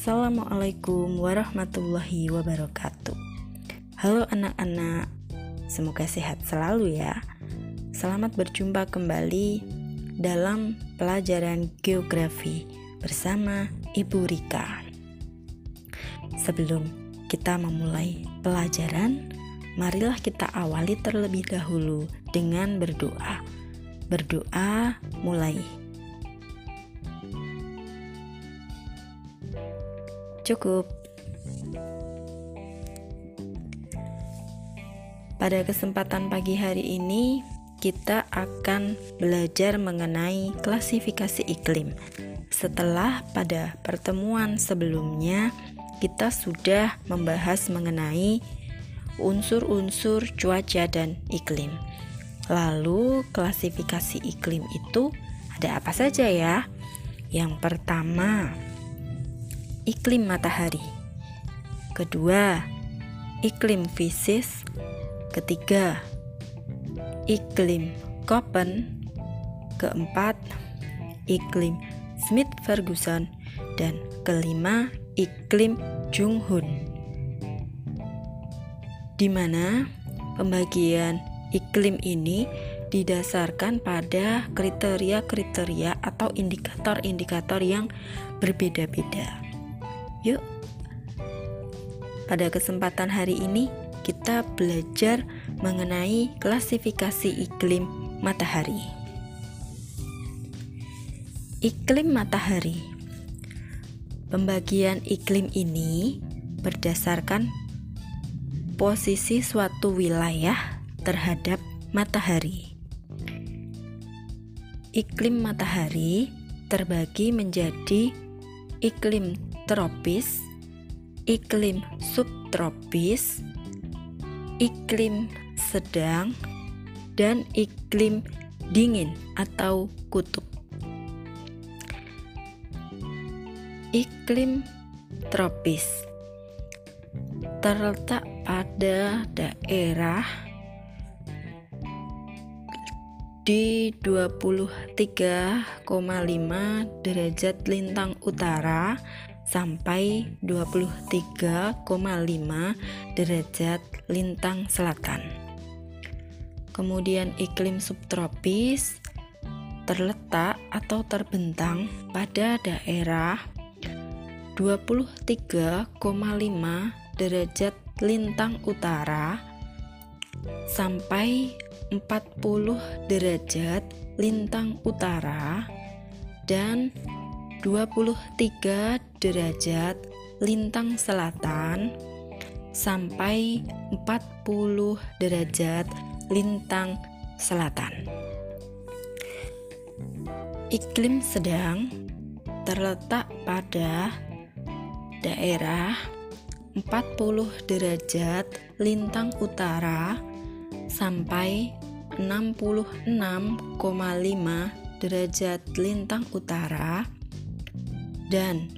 Assalamualaikum warahmatullahi wabarakatuh. Halo anak-anak, semoga sehat selalu ya. Selamat berjumpa kembali dalam pelajaran geografi bersama Ibu Rika. Sebelum kita memulai pelajaran, marilah kita awali terlebih dahulu dengan berdoa. Berdoa mulai. Cukup. Pada kesempatan pagi hari ini, kita akan belajar mengenai klasifikasi iklim. Setelah pada pertemuan sebelumnya, kita sudah membahas mengenai unsur-unsur cuaca dan iklim. Lalu, klasifikasi iklim itu ada apa saja ya? Yang pertama, iklim matahari. Kedua, iklim fisis. Ketiga, iklim Köppen. Keempat, iklim Smith-Ferguson dan kelima, iklim Junghun. Di mana pembagian iklim ini didasarkan pada kriteria-kriteria atau indikator-indikator yang berbeda-beda. Yuk, pada kesempatan hari ini kita belajar mengenai klasifikasi iklim matahari. Iklim matahari. Pembagian iklim ini berdasarkan posisi suatu wilayah terhadap matahari. Iklim matahari terbagi menjadi iklim tropis, iklim subtropis, iklim sedang, dan iklim dingin atau kutub. Iklim tropis terletak pada daerah di 23,5 derajat lintang utara sampai 23,5 derajat lintang selatan. Kemudian iklim subtropis terletak atau terbentang pada daerah 23,5 derajat lintang utara sampai 40 derajat lintang utara dan 23 derajat lintang selatan sampai 40 derajat lintang selatan. Iklim sedang terletak pada daerah 40 derajat lintang utara sampai 66,5 derajat lintang utara dan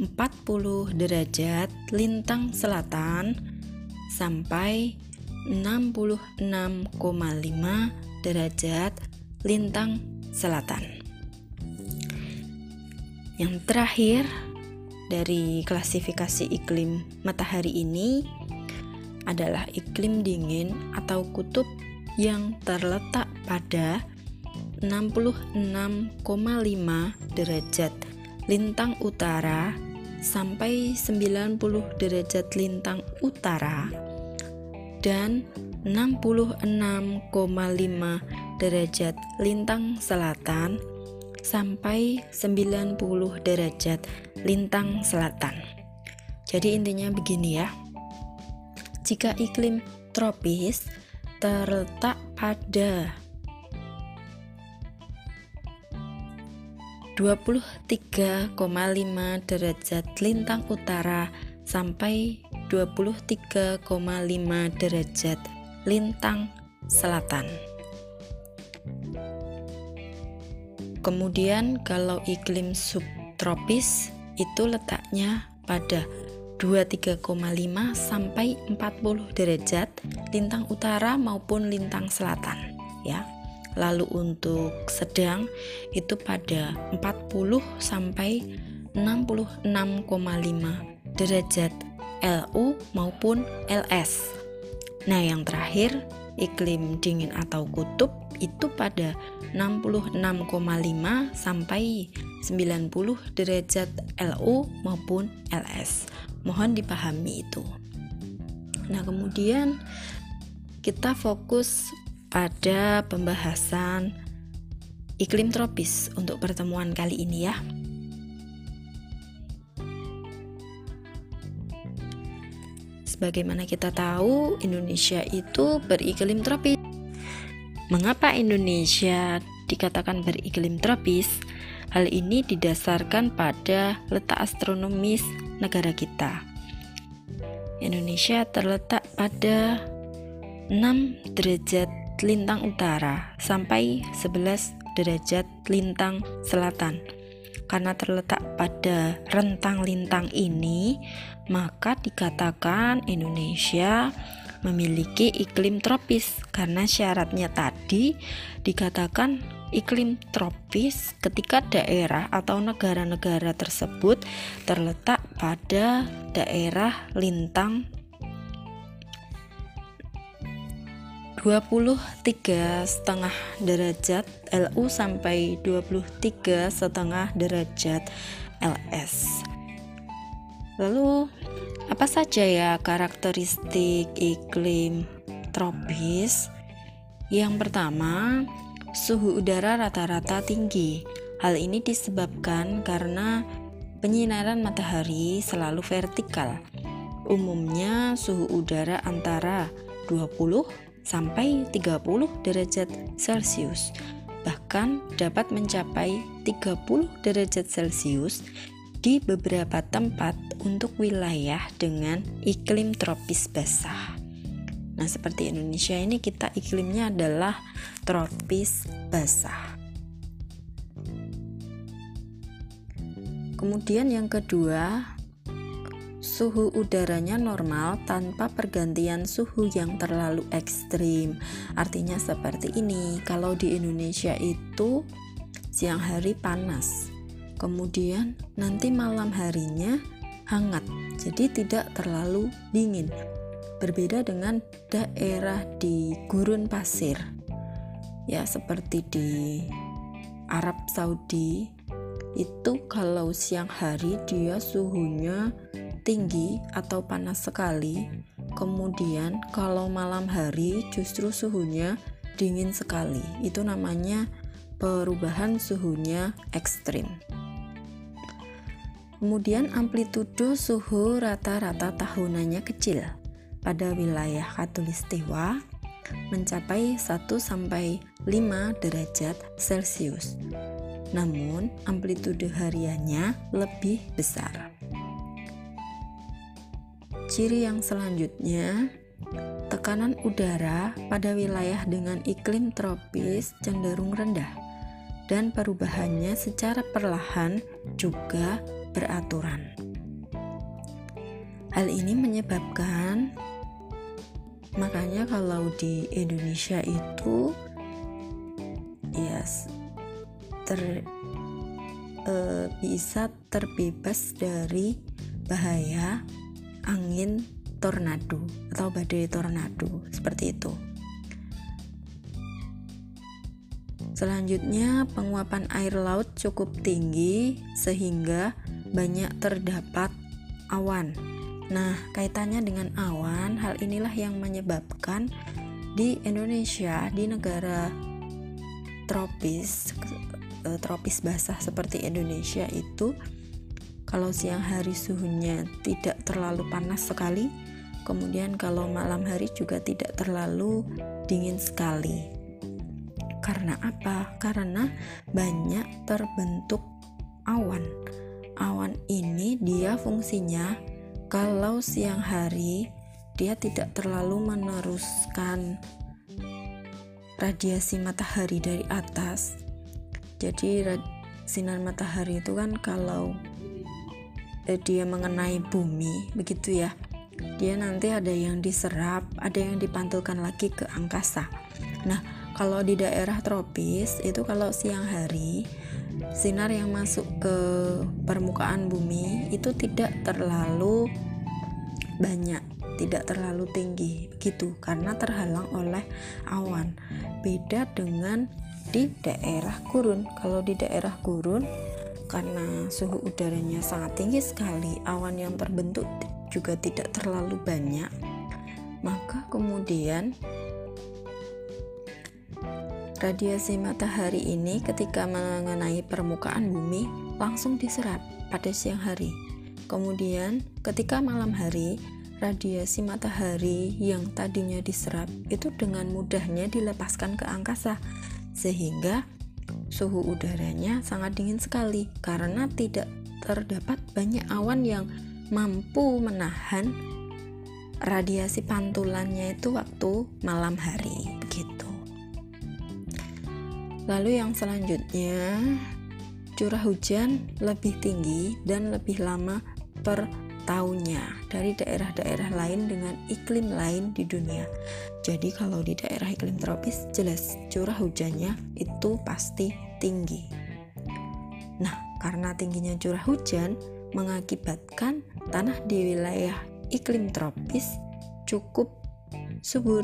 40 derajat lintang selatan sampai 66,5 derajat lintang selatan. Yang terakhir dari klasifikasi iklim matahari ini adalah iklim dingin atau kutub yang terletak pada 66,5 derajat lintang utara sampai 90 derajat lintang utara dan 66,5 derajat lintang selatan sampai 90 derajat lintang selatan. Jadi intinya begini ya. Jika iklim tropis terletak pada 23,5 derajat lintang utara sampai 23,5 derajat lintang selatan. Kemudian kalau iklim subtropis itu letaknya pada 23,5 sampai 40 derajat lintang utara maupun lintang selatan ya. Lalu untuk sedang itu pada 40 sampai 66,5 derajat LU maupun LS. Nah, yang terakhir, iklim dingin atau kutub itu pada 66,5 sampai 90 derajat LU maupun LS. Mohon dipahami itu. Nah, kemudian kita fokus pada pembahasan iklim tropis untuk pertemuan kali ini ya. Sebagaimana kita tahu, Indonesia itu beriklim tropis. Mengapa Indonesia dikatakan beriklim tropis? Hal ini didasarkan pada letak astronomis negara kita. Indonesia terletak pada 6 derajat lintang utara sampai 11 derajat lintang selatan. Karena terletak pada rentang lintang ini, maka dikatakan Indonesia memiliki iklim tropis karena syaratnya tadi dikatakan iklim tropis ketika daerah atau negara-negara tersebut terletak pada daerah lintang 23 setengah derajat LU sampai 23 setengah derajat LS. Lalu apa saja ya karakteristik iklim tropis? Yang pertama, suhu udara rata-rata tinggi. Hal ini disebabkan karena penyinaran matahari selalu vertikal. Umumnya suhu udara antara 20 sampai 30 derajat Celcius. Bahkan dapat mencapai 30 derajat Celcius di beberapa tempat untuk wilayah dengan iklim tropis basah. Nah, seperti Indonesia ini kita iklimnya adalah tropis basah. Kemudian yang kedua, suhu udaranya normal tanpa pergantian suhu yang terlalu ekstrim. Artinya seperti ini, kalau di Indonesia itu siang hari panas, kemudian nanti malam harinya hangat, jadi tidak terlalu dingin. Berbeda dengan daerah di gurun pasir, ya seperti di Arab Saudi itu kalau siang hari dia suhunya tinggi atau panas sekali. Kemudian kalau malam hari justru suhunya dingin sekali. Itu namanya perubahan suhunya ekstrim. Kemudian amplitudo suhu rata-rata tahunannya kecil. Pada wilayah Katulistiwa mencapai 1 sampai 5 derajat Celcius. Namun amplitudo hariannya lebih besar. Ciri yang selanjutnya, tekanan udara pada wilayah dengan iklim tropis cenderung rendah dan perubahannya secara perlahan juga beraturan. Hal ini menyebabkan makanya kalau di Indonesia itu ya ter e, bisa terbebas dari bahaya angin tornado atau badai tornado seperti itu. Selanjutnya, penguapan air laut cukup tinggi sehingga banyak terdapat awan. Nah, kaitannya dengan awan, hal inilah yang menyebabkan di Indonesia, di negara tropis, eh, tropis basah seperti Indonesia itu kalau siang hari suhunya tidak terlalu panas sekali, kemudian kalau malam hari juga tidak terlalu dingin sekali. Karena apa? Karena banyak terbentuk awan. Awan ini dia fungsinya kalau siang hari dia tidak terlalu meneruskan radiasi matahari dari atas. Jadi sinar matahari itu kan kalau dia mengenai bumi begitu ya. Dia nanti ada yang diserap ada yang dipantulkan lagi ke angkasa. Nah kalau di daerah tropis itu kalau siang hari sinar yang masuk ke permukaan bumi itu tidak terlalu banyak tidak terlalu tinggi begitu karena terhalang oleh awan. Beda dengan di daerah gurun. Kalau di daerah gurun karena suhu udaranya sangat tinggi sekali awan yang terbentuk juga tidak terlalu banyak. Maka kemudian radiasi matahari ini ketika mengenai permukaan bumi langsung diserap pada siang hari. Kemudian ketika malam hari radiasi matahari yang tadinya diserap itu dengan mudahnya dilepaskan ke angkasa sehingga suhu udaranya sangat dingin sekali karena tidak terdapat banyak awan yang mampu menahan radiasi pantulannya itu waktu malam hari begitu. Lalu yang selanjutnya curah hujan lebih tinggi dan lebih lama per tahunnya dari daerah-daerah lain dengan iklim lain di dunia. Jadi kalau di daerah iklim tropis jelas curah hujannya itu pasti tinggi. Nah, karena tingginya curah hujan mengakibatkan tanah di wilayah iklim tropis cukup subur.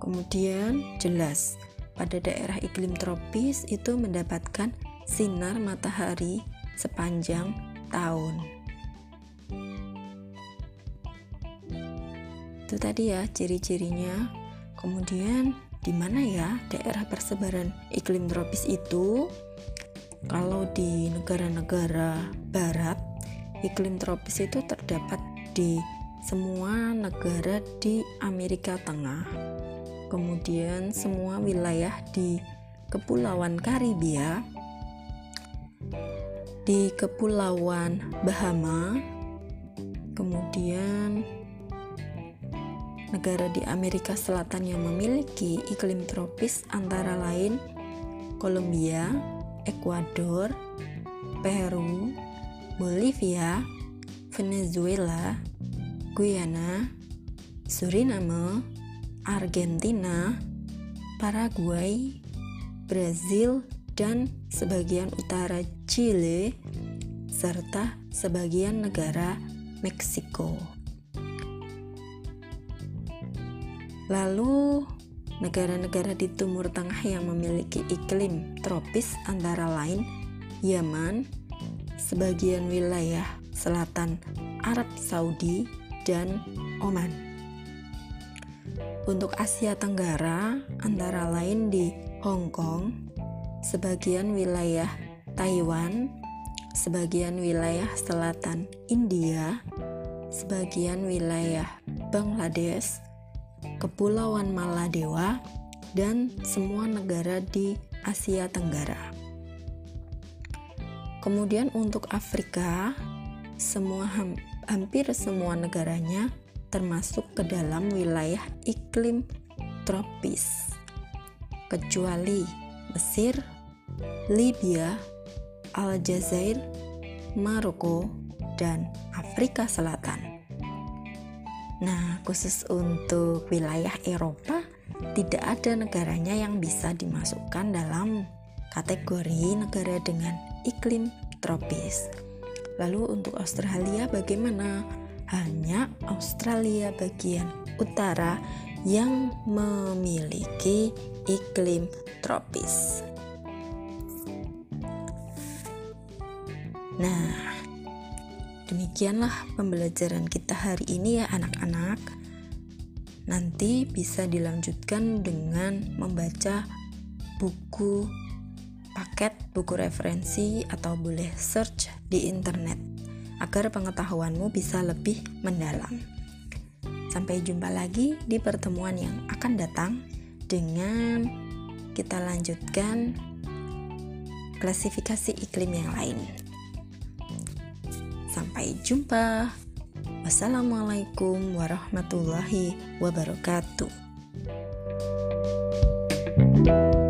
Kemudian jelas pada daerah iklim tropis itu mendapatkan sinar matahari sepanjang tahun. itu tadi ya ciri-cirinya kemudian di mana ya daerah persebaran iklim tropis itu kalau di negara-negara barat iklim tropis itu terdapat di semua negara di Amerika Tengah. Kemudian semua wilayah di Kepulauan Karibia di Kepulauan Bahama kemudian Negara di Amerika Selatan yang memiliki iklim tropis antara lain Kolombia, Ekuador, Peru, Bolivia, Venezuela, Guyana, Suriname, Argentina, Paraguay, Brazil, dan sebagian utara Chile, serta sebagian negara Meksiko. Lalu, negara-negara di Timur Tengah yang memiliki iklim tropis antara lain Yaman, sebagian wilayah selatan Arab Saudi, dan Oman. Untuk Asia Tenggara, antara lain di Hong Kong, sebagian wilayah Taiwan, sebagian wilayah selatan India, sebagian wilayah Bangladesh, Kepulauan Maladewa, dan semua negara di Asia Tenggara. Kemudian untuk Afrika, semua hampir semua negaranya termasuk ke dalam wilayah iklim tropis. Kecuali Mesir, Libya, Aljazair, Maroko, dan Afrika Selatan. Nah, khusus untuk wilayah Eropa, tidak ada negaranya yang bisa dimasukkan dalam kategori negara dengan iklim tropis. Lalu untuk Australia bagaimana? Hanya Australia bagian utara yang memiliki iklim tropis. Nah, Demikianlah pembelajaran kita hari ini ya anak-anak. Nanti bisa dilanjutkan dengan membaca buku paket buku referensi atau boleh search di internet agar pengetahuanmu bisa lebih mendalam. Sampai jumpa lagi di pertemuan yang akan datang dengan kita lanjutkan klasifikasi iklim yang lain. Sampai jumpa. Wassalamualaikum warahmatullahi wabarakatuh. thank you